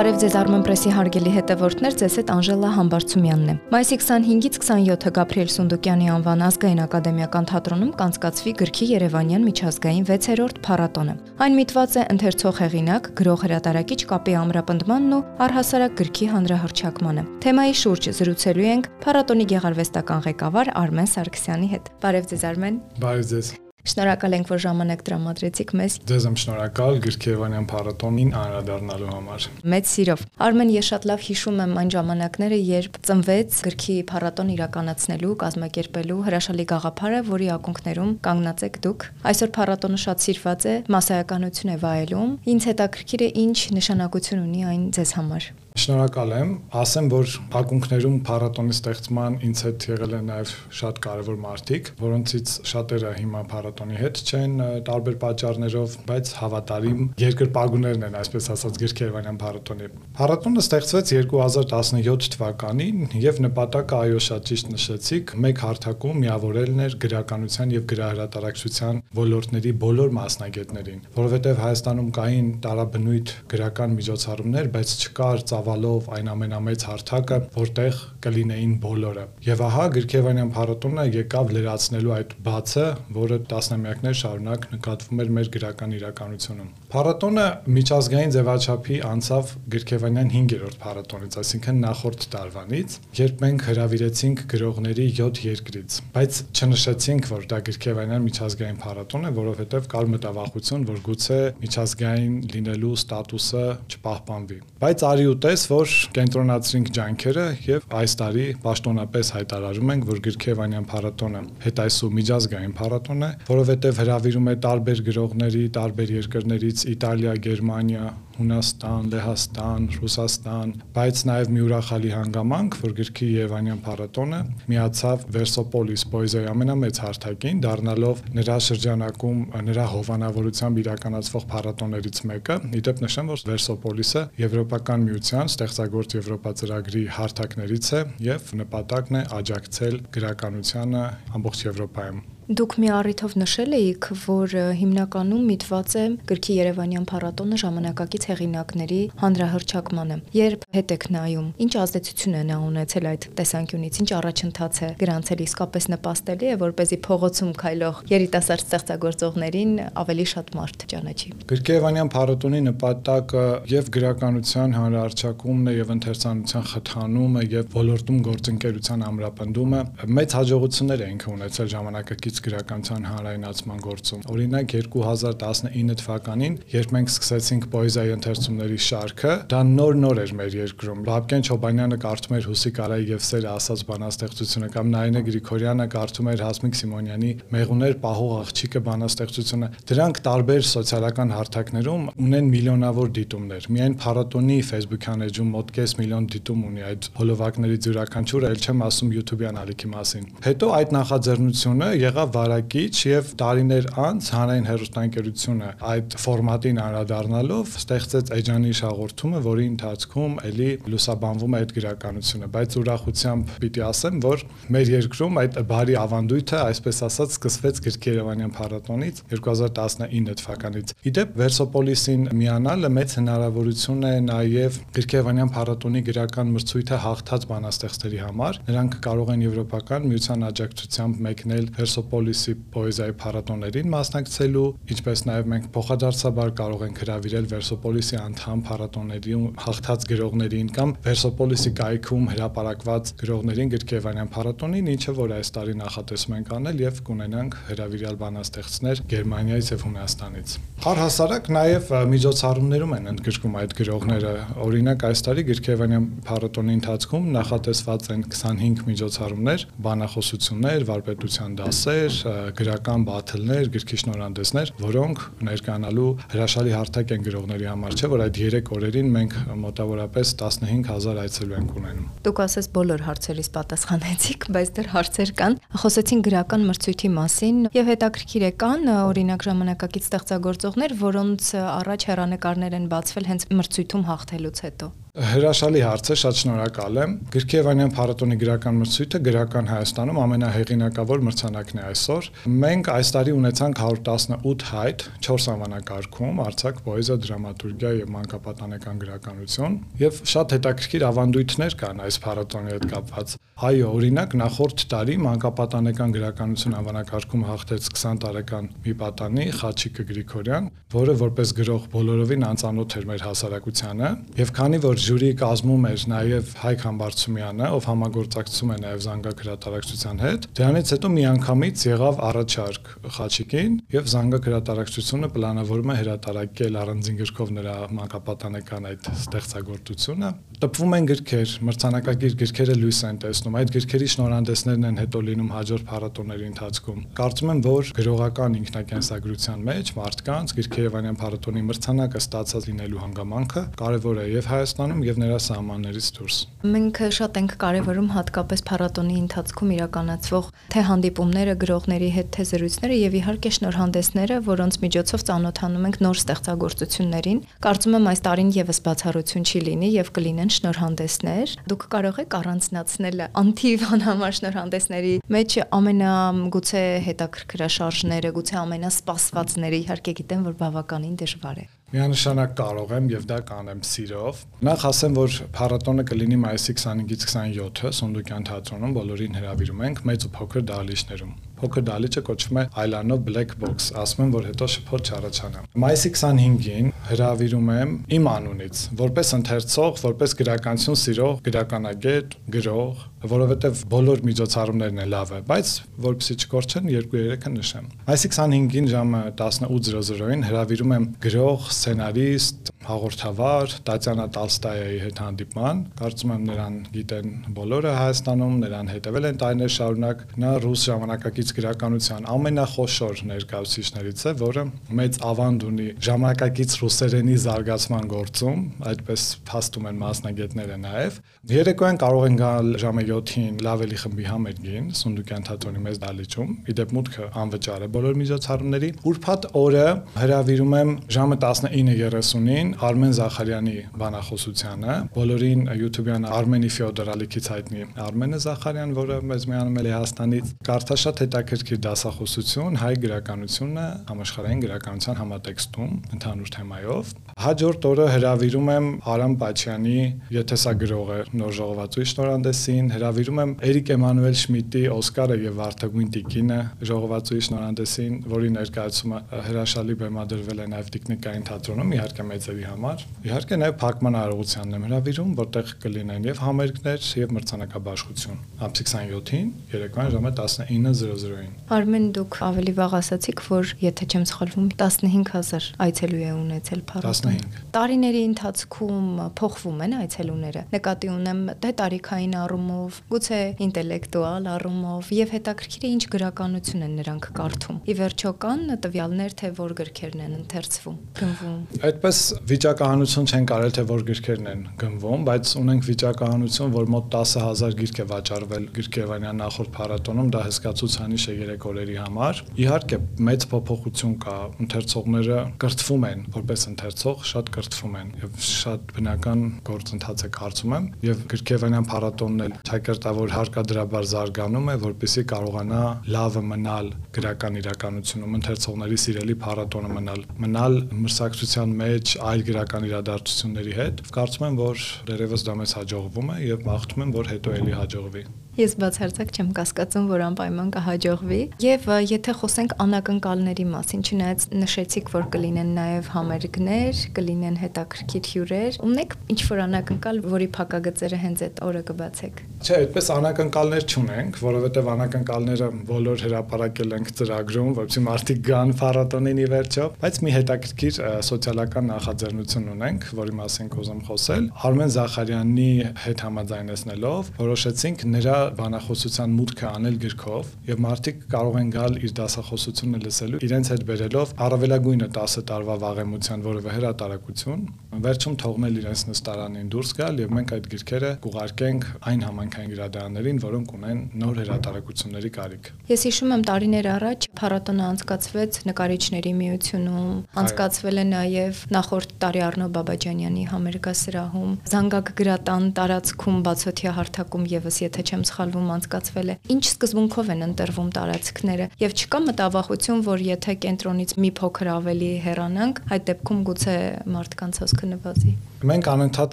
Բարև ձեզ Armen Press-ի հարգելի հետևորդներ, ձեզ հետ Անժելա Համբարձումյանն է։ Մայիսի 25-ից 27-ը Գաբրիել Սունդուկյանի անվան ազգային ակադեմիական թատրոնում կանցկացվի գրքի Երևանյան միջազգային 6-րդ փառատոնը։ Այն միտված է ընթերցող հեղինակ, գրող հրատարակիչ կապի ամրապնդմանն ու առհասարակ գրքի հանրահրճակմանը։ Թեմայի շուրջ զրուցելու ենք փառատոնի գեղարվեստական ղեկավար Արմեն Սարգսյանի հետ։ Բարև ձեզ Արմեն։ Բարև ձեզ։ Շնորհակալ ենք, որ ժամանակ տրամադրեցիք մեզ։ Ձեզ եմ շնորհակալ Գրքեվանյան փառատոնին անդրադառնալու համար։ Մեծ սիրով։ Արմեն, ես շատ լավ հիշում եմ այն ժամանակները, երբ ծնվեց գրքի փառատոն իրականացնելու, կազմակերպելու հրաշալի գաղափարը, որի ակունքներում կանգնած եք դուք։ Այսօր փառատոնը շատ սիրված է, մասսայականություն է վայելում։ Ինչ հետաքրքիր է, ինչ նշանակություն ունի այն ձեզ համար։ Շնորհակալ եմ։ Ասեմ, որ ակունքներում փառատոնի ստեղծման ինձ հետ եղել են նաև շատ կարևոր մարդիկ, որոնցից շատերը հիմա փառատոնի հետ չեն տարբեր պատճառներով, բայց հավատարիմ երկրպագուներն են, այսպես ասած, Գիրքերվանյան փառատոնի։ Փառատոնը ստեղծվեց 2017 թվականին եւ նպատակը այո շատ ճիշտ նշեցիք, մեկ հարթակում միավորելն էր գրականության եւ գրահրատարակչության ոլորտների բոլոր մասնագետներին, որովհետեւ Հայաստանում կային տարաբնույթ գրական միջոցառումներ, բայց չկար ծավալով այն ամենամեծ հարթակը, որտեղ կլինեին բոլորը։ Եվ ահա Գրքեվանյան փառատոնը եկավ լրացնելու այդ բացը, որը տասնամյակներ շարունակ նկատվում էր մեր գրական իրականությունում։ Փառատոնը միջազգային ձևաչափի անցավ Գրքեվանյան 5-րդ փառատոնից, այսինքն նախորդ տարվանից, երբ մենք հրավիրեցինք գրողների 7 երկրից, բայց չնշեցինք, որ դա Գրքեվանյան միջազգային փառատոն է, որովհետև կար մտավախություն, որ գուցե միջազգային լինելու ստատուսը չպահպանվի։ Բայց արի ու տես, որ կենտրոնացրինք ջանքերը եւ այս տարի պաշտոնապես հայտարարում ենք, որ Գրքեվանյան փառատոնը հետայսու միջազգային փառատոն է, որովհետեւ հրավիրում է տարբեր գրողների, տարբեր երկրներից Իտալիա, Գերմանիա, Հունաստան, Լեհաստան, Ռուսաստան, բայց նաև մի ուրախալի հանգամանք, որ գրքի Երևանյան փառատոնը միացավ Versopolis պոեզիայի ամենամեծ հարթակին, դառնալով նրա շրջանակում նրա հովանավորությամբ իրականացվող փառատոներից մեկը։ Իդեպ նշեմ, որ Versopolis-ը Եվրոպական միության ստեղծագործ Եվրոպա ծրագրի հարթակներից է եւ նպատակն է աջակցել գրականությանը ամբողջ Եվրոպայում։ Դուք մի առիթով նշել էիք, որ հիմնականում միտված է գրքի Երևանյան փառատոնը ժամանակակից հեղինակների հանրահրճակմանը։ Երբ հետ եք նայում, ինչ ազդեցություն է նա ունեցել այդ տեսանկյունից, ինչ առաջընթաց է գրանցել իսկապես նպաստելի է, որ เป զի փողոցում քայլող երիտասարդ ստեղծագործողներին ավելի շատ մարդ ճանաչի։ Գրքի Երևանյան փառատոնի նպատակը եւ գրականության հանրահրճակումն է եւ ընթերցանության խթանումը եւ ոլորտում գործընկերության ամրապնդումը մեծ հաջողություններ ենք ունեցել ժամանակակից գրականության հանրայնացման գործում։ Օրինակ 2019 թվականին, երբ մենք սկսեցինք պոեզիայի ընթերցումների շարքը, դա նոր-նոր էր մեր երկրում։ Լապկեն Չոբանյանը կարդում էր Հուսիկ Արայի եւ Սերը ասած բանաստեղծությունը կամ Նայինե Գրիգորյանը կարդում էր Հասմիկ Սիմոնյանի Մեղուներ պահող աղջիկը բանաստեղծությունը։ Դրանք տարբեր սոցիալական հարթակներում ունեն միլիոնավոր դիտումներ։ Միայն փառատոնի Facebook-յան էջում մոտ կես միլիոն դիտում ունի այդ հոլովակների յուրաքանչյուրը, ել չեմ ասում YouTube-յան ալիքի մասին։ Հետո այդ նախաձեռնությունը եղավ վարակիչ եւ տարիներ անց հանրային հերոստանգերությունը այդ ֆորմատին անդրադառնալով ստեղծեց Էջանի հաղորդումը, որի ընթացքում էլի լուսաբանվում է այդ գրականությունը, բայց ուրախությամբ պիտի ասեմ, որ մեր երկրում այդ բարի ավանդույթը, այսպես ասած, սկսվեց գրքի Երևանյան փառատոնից 2019 թվականից։ Իդեպ Versopolis-ին միանալը մեծ հնարավորություն է նաև գրքի Երևանյան փառատոնի գրական մրցույթը հաղթած բանաստեղծների համար։ Նրանք կարող են եվրոպական միության աջակցությամբ մեկնել Versopolis Պոլիսի պոեզիայի փառատոներին մասնակցելու, ինչպես նաև մենք փոխադարձաբար կարող ենք հրավիրել Վերսոպոլիսի անդամ փառատոներին հաղթած գրողներին կամ Վերսոպոլիսի կայքում հրապարակված գրողներին գրքեվանյան փառատոնին, ինչը որ այս տարի նախատեսում ենք անել եւ կունենանք հրավիրյալ բանաստեղծներ Գերմանիայից եւ Հունաստանից։ Առհասարակ նաև միջոցառումներում են ընդգրկում այդ գրողները։ Օրինակ այս տարի գրքեվանյան փառատոնի ընթացքում նախատեսված են 25 միջոցառումներ, բանախոսություններ, վարպետության դասեր, նվերներ, գրական բաթլներ, գրքի շնորհանդեսներ, որոնք ներկանալու հրաշալի հարթակ են գրողների համար, չէ՞ որ այդ 3 օրերին մենք մոտավորապես 15000 այցելու ենք ունենում։ Դուք ասես բոլոր հարցերից պատասխանեցիք, բայց դեռ հարցեր կան։ Խոսեցին գրական մրցույթի մասին եւ հետաքրքիր է կան օրինակ ժամանակակից ստեղծագործողներ, որոնց առաջ հերանեկարներ են բացվել հենց մրցույթում հաղթելուց հետո։ Հրաշալի հարց է, շատ շնորհակալ եմ։ Գրքիևանյան փառատոնի գրական մրցույթը գրական Հայաստանում ամենահեղինակավոր մրցանակն է այսօր։ Մենք այս տարի ունեցանք 118 հայտ 4 անվանակարգում՝ արձակ, պոեզիա, դրամատուրգիա եւ մանկապատանեկան գրականություն, եւ շատ հետաքրքիր ավանդույթներ կան այս փառատոնի հետ կապված։ Այո, օրինակ նախորդ տարի մանկապատանեկան գրականություն անվանակարգում հաղթեց 20 տարեկան մի պատանի Խաչիկը Գրիգորյան, որը որպես գրող բոլորովին անծանոթ էր մեր հասարակությանը, եւ քանի որ ժյուրիի կազմում էր նաև Հայկ Համբարձումյանը, ով համագործակցում է նաև Զանգակ հրատարակչության հետ։ Դրանից հետո միանգամից եղավ առաջարկ Խաչիկին եւ Զանգակ հրատարակչությունը պլանավորում է հրատարակել առանձին գրքով նրա մանկապատանեկան այդ ստեղծագործությունը։ Տպվում են գրքեր, մրցանակակիր գրքերը լույս են տեսնում։ Այդ գրքերի շնորհանդեսներն են հետո լինում հաջորդ փառատոների ընթացքում։ Կարծում եմ, որ գրողական ինքնակենսագրության մեջ մարդկանց Գրքերևանյան փառատոնի մրցանակը ստացած լինելու հանգամանքը կարևոր է եւ Հայաստանում եւ նրա սահմաններից դուրս։ Մենք շատ ենք կարևորում հատկապես փառատոնի ընթացքում իրականացվող թե հանդիպումները գրողների հետ, թե զրույցները եւ իհարկե շնորհանդեսները, որոնց միջոցով ծանոթանում ենք նոր ստեղծագործություններին։ Կարծում եմ այս տարին եւս բացառություն չի լինի եւ կլինեն շնորհանդեսներ։ Դուք կարող եք առանձնացնել անթիվան համար շնորհանդեսների մեջ ամենագուցե հետաքրքրաշարժները, գուցե ամենասպասվածները իհարկե գիտեմ, որ բավականին դժվար է։ Միանշանակ կարող եմ եւ դա կանեմ սիրով։ Նախ ասեմ, որ փառատոնը կլինի մայիսի 25-ից 27-ը Սունդուկյան թատրոնում, բոլորին հրավիրում ենք մեծ ու փոքր դահլիճներում։ Փոքր դահլիճը կոչվում է of Black Box, ասում եմ, որ հետո շփոթ չառաջանա։ Մայիսի 25-ին հրավիրում եմ իմ անունից, որպես ընթերցող, որպես գրականություն սիրող, գրականագետ, գրող, որովհետև բոլոր միջոցառումներն են լավ է, բայց որպեսի չկորչեն 2-3-ը նշեմ։ Մայիսի 25-ին ժամը 18:00-ին հրավիրում եմ գրող, Szenarist, հաղորդավար Տատյանա Տալստայայի հետ հանդիպման։ Կարծում եմ նրան գիտեն բոլորը Հայաստանում, նրան հետևել են տարիներ շարունակ։ Նա ռուս ժամանակակից գրականության ամենախոշոր ներկայացուցիչներից է, որը մեծ ավանդ ունի ժամանակակից ռուսերենի զարգացման գործում, այդպես փաստում են մասնագետները նաև։ Երեկոյան կարող են գալ ժամը 7-ին լավելի խմբի համերգին Սունդուկյան թատրոնի մեծ դալիճում։ Իդեպ մուտքը անվճար է բոլոր միջոցառումների։ Ուրբաթ օրը հրավիրում եմ ժամը 19:30-ին Արմեն Զախարյանի բանախոսությանը, բոլորին YouTube-յան Արմենի Ֆյոդորալիքից հայտնի Արմենը Զախարյան, որը մեզ միանում է Լեհաստանից, կարդա շատ հետաքրքիր դասախոսություն հայ գրականությունը համաշխարհային գրականության համատեքստում ընդհանուր թեմայով։ Հաջորդ օրը հրավիրում եմ Արամ Պաչյանի եթեսագրողը նոր ժողովածուի շնորհանդեսին, հրավիրում եմ Էրիկ Էմանուել Շմիդտի Օսկարը եւ Վարդագույն Տիկինը ժողովածուի շնորհանդեսին, որի ներկայացումը հրաշալի բեմադրվել է նաեւ Տիկնիկային թատրոնում, իհարկե մեծերի համար։ Իհարկե նաև Փակման արարողությանն եմ հրավիրում, որտեղ կլինեն եւ համերգներ եւ մրցանակաբաշխություն։ Ամսի 27-ին երեկոյան ժամը 19:00-ին։ Արմեն դուք ավելի վաղ ասացիք, որ եթե չեմ սխալվում 15000 այցելու է ունեցել փառատոնը։ 15 Տարիների ընթացքում փոխվում են այցելուները։ Նկատի ունեմ թե տարիքային առումով, գուցե ինտելեկտուալ առումով եւ հետաքրքիր է ինչ գրականություն են նրանք կարդում։ Ի վերջո կան տվյալներ, թե որ գրքերն են ընթերցվում, գնվում։ Այդպես վիճակահանություն չեն կարել թե որ գրքերն են գնվում, բայց ունենք վիճակահանություն, որ մոտ 10000 գիրք է վաճառվել Գրքեվանյան նախորդ փառատոնում, դա հսկացուցանիշ է 3 օրերի համար։ Իհարկե, մեծ փոփոխություն կա, ընթերցողները կրթվում են, որպես ընթերցող շատ կրթվում են եւ շատ բնական գործընթաց է կարծում եմ եւ Գրքեվանյան փառատոնն էլ ճակերտավոր հարկադրաբար զարգանում է, որպեսզի կարողանա լավը մնալ գրական իրականությունում ընթերցողների սիրելի փառատոնը մնալ, մնալ մրցակցության մեջ այլ գրական իրադարձությունների հետ։ Կարծում եմ, որ դերևս դա մեզ հաջողվում է եւ մաղթում եմ, որ հետո էլի հաջողվի։ Ես բացարձակ չեմ կասկածում, որ անպայման կհաջողվի։ Եվ եթե խոսենք անակնկալների մասին, չնայած նշեցիք, որ կլինեն նաև համերգներ, կլինեն հետաքրքիր հյուրեր, ունեք ինչ որ անակնկալ, որի փակագծերը հենց այդ օրը կբացեք։ Չէ, այդպես անակնկալներ չունենք, որովհետև անակնկալները բոլոր հրապարակել ենք ծրագրում, որովհետեւ մարդիկ գան փառատոնին ի վերջո, բայց մի հետաքրքիր սոցիալական նախաձեռնություն ունենք, որի մասին կուզեմ խոսել։ Արմեն Զախարյանի հետ համաձայնեցնելով որոշեցինք նրա բանախոսության մուտքը անել գրքով եւ մարդիկ կարող են գալ իր դասախոսությունը լսելու իրենց հետ բերելով առավելագույնը 10 տարվա վաղեմության որևէ հրատարակություն, վերջում թողնել իրենց նստարանին դուրս գալ եւ մենք այդ գրքերը կուղարկենք այն համանքային գրադարաններին, որոնք ունեն նոր հրատարակությունների կարիք։ Ես հիշում եմ տարիներ առաջ փառատոնը անցկացվեց նկարիչների միությունում, անցկացվել է նաեւ նախորդ տարի Արնո Բաբաջանյանի համերգասրահում, Զանգակ գրատան տարածքում բացօթյա հարթակում եւս եթե չեմ սխալվում անցկացվել է։ Ինչ սկզբունքով են ընտրվում տարածքները եւ չկա մտավախություն, որ եթե կենտրոնից մի փոքր ավելի հեռանանք, այդ դեպքում գուցե մարդկանց հոսքը նվազի։ Մենք անընդհատ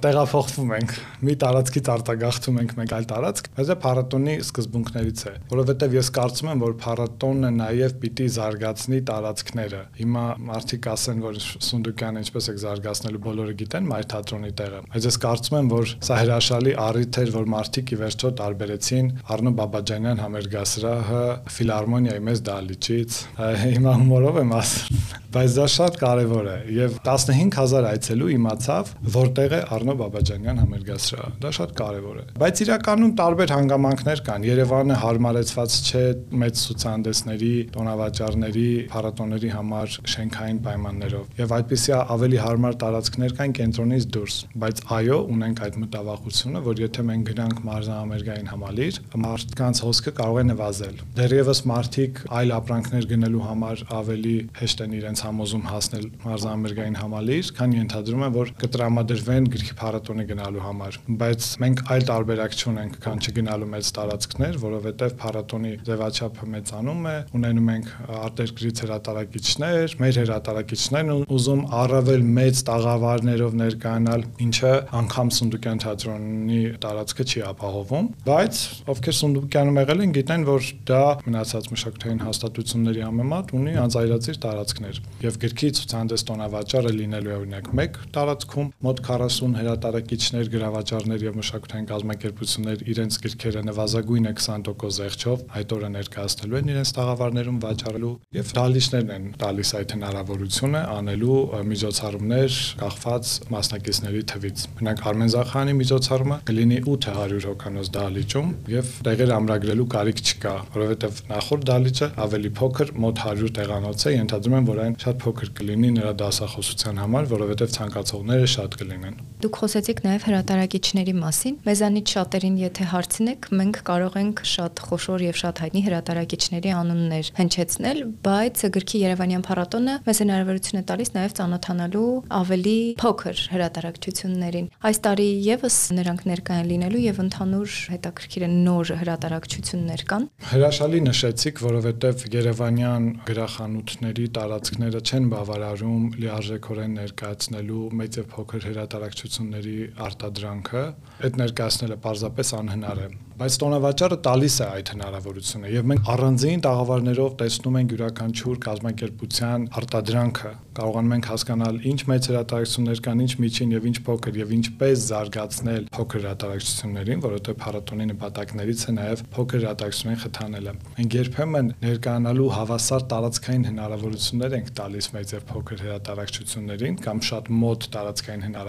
տեղափոխվում ենք։ Մի տարածքից արտագաղթում ենք մեկ այլ տարածք։ Բայց դա փառատոնի սկզբունքներից է, որովհետև ես կարծում եմ, որ փառատոնը նաև պիտի զարգացնի տարածքները։ Հիմա մարդիկ ասեն, որ Սունդուկյանը ինչպես է զարգացնելու բոլորը գիտեն մայր թատրոնի տեղը։ Բայց ես կարծում եմ, որ սա հրաշալի առիթ էր, որ մարդիկ ի վերջո տարբերեցին Արնո Բաբաջանյան համերգասրահը ֆիլհարմոնիայի մեծ դահլիճից։ Հիմա հումորով եմ ասում, բայց դա շատ կարևոր է եւ 15000 այցելու իմացավ, որտեղ է Արնո Բաբաջանյան համերգասրահը։ Դա շատ կարևոր է։ Բայց իրականում տարբեր հանգամանքներ կան։ Երևանը հարմարեցված չէ մեծ ցուցահանդեսների, տոնավաճառների, փառատոների համար շենքային պայմաններով։ Եվ այդպիսի ավելի հարմար տարածքներ կան կենտրոնից դուրս։ Բայց այո, ունենք այդ մտավախությունը, որ եթե մենք գնանք մարզահամերգային համալիր, մարդկանց հոսքը կարող է նվազել։ Դեռևս մարդիկ այլ ապրանքներ գնելու համար ավելի հեշտ են իրենց համոզում հասնել մարզահամերգային համալիր, քան ենթադրում են, որ կտրամա տրամադրվեն գրքի փառատոնի գնալու համար, բայց մենք այլ տարբերակ չունենք, քան չգնալու մեծ տարածքներ, որովհետև փառատոնի ձևաչափը մեծանում է, ունենում ենք արտերկրից հրատարակիչներ, մեր հրատարակիչներն ուզում առավել մեծ տաղավարներով ներկայանալ, ինչը անգամ Սունդուկյան թատրոնի տարածքը չի ապահովում, բայց ովքեր Սունդուկյանում եղել են, գիտեն, որ դա մնացած մշակութային հաստատությունների համեմատ ունի անձայրացիր տարածքներ եւ գրքի ցուցահանդես տոնավաճառը լինելու է օրինակ մեկ տարածքում մոտ 40 հրատարակիչներ, գրավաճառներ եւ մշակութային կազմակերպություններ իրենց գրքերը նվազագույնը 20% զեղչով այդ օրը ներկայացնելու են իրենց տաղավարներում վաճառելու եւ դալիչներն են տալիս այդ հնարավորությունը անելու միջոցառումներ կախված մասնակիցների թվից։ Մենակ Արմեն Զախարյանի միջոցառումը կլինի 800 հոգանոց դալիճում եւ տեղեր ամրագրելու կարիք չկա, որովհետեւ նախորդ դալիճը ավելի փոքր, մոտ 100 տեղանոց է, ենթադրում եմ, որ այն շատ փոքր կլինի նրա դասախոսության համար, որովհետեւ ցանկացողները շատ կլինեն։ Դուք խոսեցիք նաև հրատարակիչների մասին։ Մեզանից շատերին եթե հարցնեք, մենք կարող ենք շատ խոշոր եւ շատ հայտնի հրատարակիչների անուններ հնչեցնել, բայց գրքի Երևանյան փառատոնը մեզ հնարավորություն է տալիս նաև ճանոթանալու ավելի փոքր հրատարակչություններին։ Այս տարի եւս նրանք ներկայ են լինելու եւ ընդհանուր հետաքրքիր են նոր հրատարակչություններ կան։ Հրաշալի նշեցիք, որովհետեւ Երևանյան գրախանութների տարածքները չեն բավարարում լիարժեքորեն ներկայացնելու մեծ եւ փոքր հրատարակչությունների արտադրանքը, այդ ներկայացնելը պարզապես անհնար է բայց տոնավաճառը տալիս է այդ հնարավորությունը եւ մենք առանձին տաղավարներով տեսնում ենք յուրաքանչյուր կազմակերպության արտադրանքը կարողանում ենք հասկանալ ինչ մեծ հրատարակություններ կան, ինչ միջին եւ ինչ փոքր եւ ինչպես զարգացնել փոքր հրատարակություններին, որովհետեւ փառատոնի նպատակներից է նաեւ փոքր հրատարակություններին խթանելը։ Մենք երբեմն ներկայանալու հավասար տարածքային հնարավորություններ ենք տալիս մեծ եւ փոքր հրատարակություններին կամ շատ մոտ տարածքային հնարավորություններ,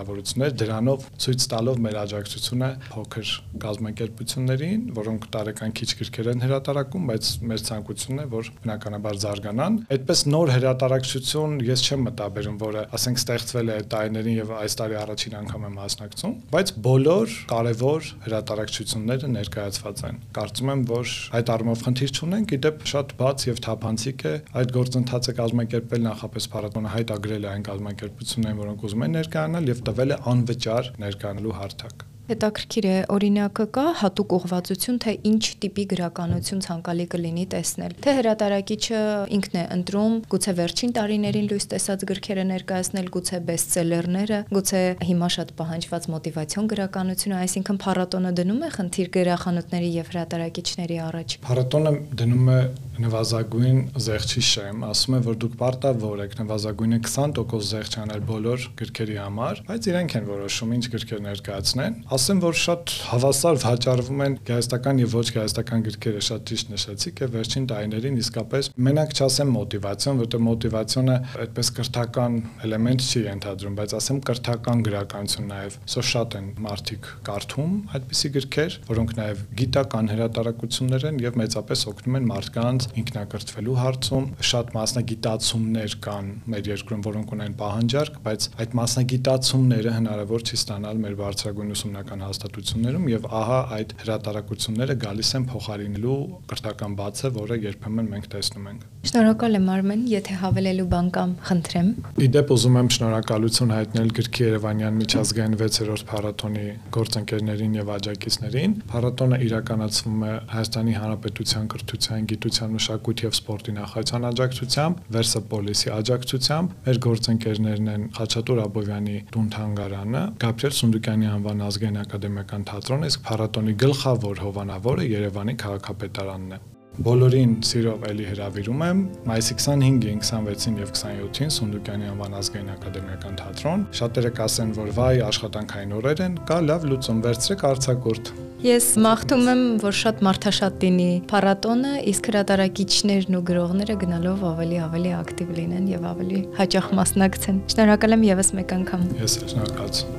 դրանով ցույց տալով մեր աջակցությունը փոքր կազմակերպությունների գրքերին, որոնք տարեկան քիչ գրքեր են հրատարակում, բայց մեր ցանկությունն է, որ բնականաբար զարգանան։ Այդպես նոր հրատարակչություն ես չեմ մտաբերում, որը ասենք ստեղծվել է տարիներին եւ այս տարի առաջին անգամ է մասնակցում, բայց բոլոր կարևոր հրատարակչությունները ներկայացված են։ Կարծում եմ, որ այդ առումով խնդիր չունենք, իդեպ շատ բաց եւ թափանցիկ է այդ գործընթացը կազմակերպել նախապես փառատոնը հայտագրել այն կազմակերպություններին, որոնք ուզում են ներկայանալ եւ տվել է անվճար ներկայանալու հարթակ։ Հետաքրքիր է, օրինակը կա հատուկ ուղղվածություն, թե ինչ տիպի գրականություն ցանկալի կլինի տեսնել։ Թե հրատարակիչը ինքն է ընտրում, գուցե վերջին տարիներին լույս տեսած գրքերը ներկայացնել, գուցե բեսթսելերները, գուցե հիմա շատ պահանջված մոտիվացիոն գրականությունը, այսինքն փառատոնը դնում է խնդիր գրախանութների եւ հրատարակիչների առաջ։ Փառատոնը դնում է նվազագույն զեղչի շեմ, ասում է, որ դուք պարտավոր եք նվազագույնը 20% զեղչ անել բոլոր գրքերի համար, բայց իրենք են որոշում ինչ գրքեր ներկայացնեն ասեմ, որ շատ հավասար վաճառվում են գեղեցկական եւ ոչ գեղեցկական գրքերը, շատ ճիշտ նշեցիք, եւ վերջին տարիներին իսկապես մենակ չասեմ մոտիվացիոն, որտեղ մոտիվացիոնը այդպես կրթական էլեմենտ չի ընդհանրում, բայց ասեմ կրթական գրականություն նաեւ սա շատ են մարդիկ կարդում այդպիսի գրքեր, որոնք նաեւ գիտական հրատարակություններ են եւ մեծապես օգնում են մարդկանց ինքնակրթվելու հարցում, շատ մասնագիտացումներ կան մեր երկրում, որոնք ունեն պահանջարկ, բայց այդ մասնագիտացումները հնարավոր չի ստանալ մեր բարձրագույն ուսումնական հաստատություններում եւ ահա այդ հրատարակությունները գալիս են փոխարինելու կրթական բացը, որը երբեմն մենք տեսնում ենք։ Շնորհակալ եմ Արմեն, եթե հավելելու բան կամ խնդրեմ։ Իդեպ ուզում եմ շնորհակալություն հայտնել Գրքի Երևանյան միջազգային 6-րդ փառատոնի գործընկերներին եւ աջակիցներին։ Փառատոնը իրականացվում է Հայաստանի Հանրապետության կրթության, գիտության, մշակույթի եւ սպորտի նախարարության աջակցությամբ, Վերսապոլիսի աջակցությամբ։ Մեր գործընկերներն են Խաչատուր Աբովյանի տուն թանգարանը, Գաբրիել Սունդուկյանի անվան ազգային ակադեմիական թատրոնը, իսկ փառատոնի գլխավոր հովանավորը Երևանի քաղաքապետարանն է։ Բոլորին սիրով էլի հրավիրում եմ մայիսի 25-ին, 26-ին եւ 27-ին Սունդուկյանի անվան ազգային ակադեմիական թատրոն։ Շատերը կասեն, որ վայ աշխատանքային օրեր են, կա լավ լուծում, վերցրեք արցակուրտ։ Ես մաղթում եմ, որ շատ մարդաշատ լինի փառատոնը, իսկ հրատարակիչներն ու գրողները գնալով ավելի ավելի ակտիվ լինեն եւ ավելի հաճախ մասնակցեն։ Շնորհակալ եմ եւս մեկ անգամ։ Ես շնորհակալություն։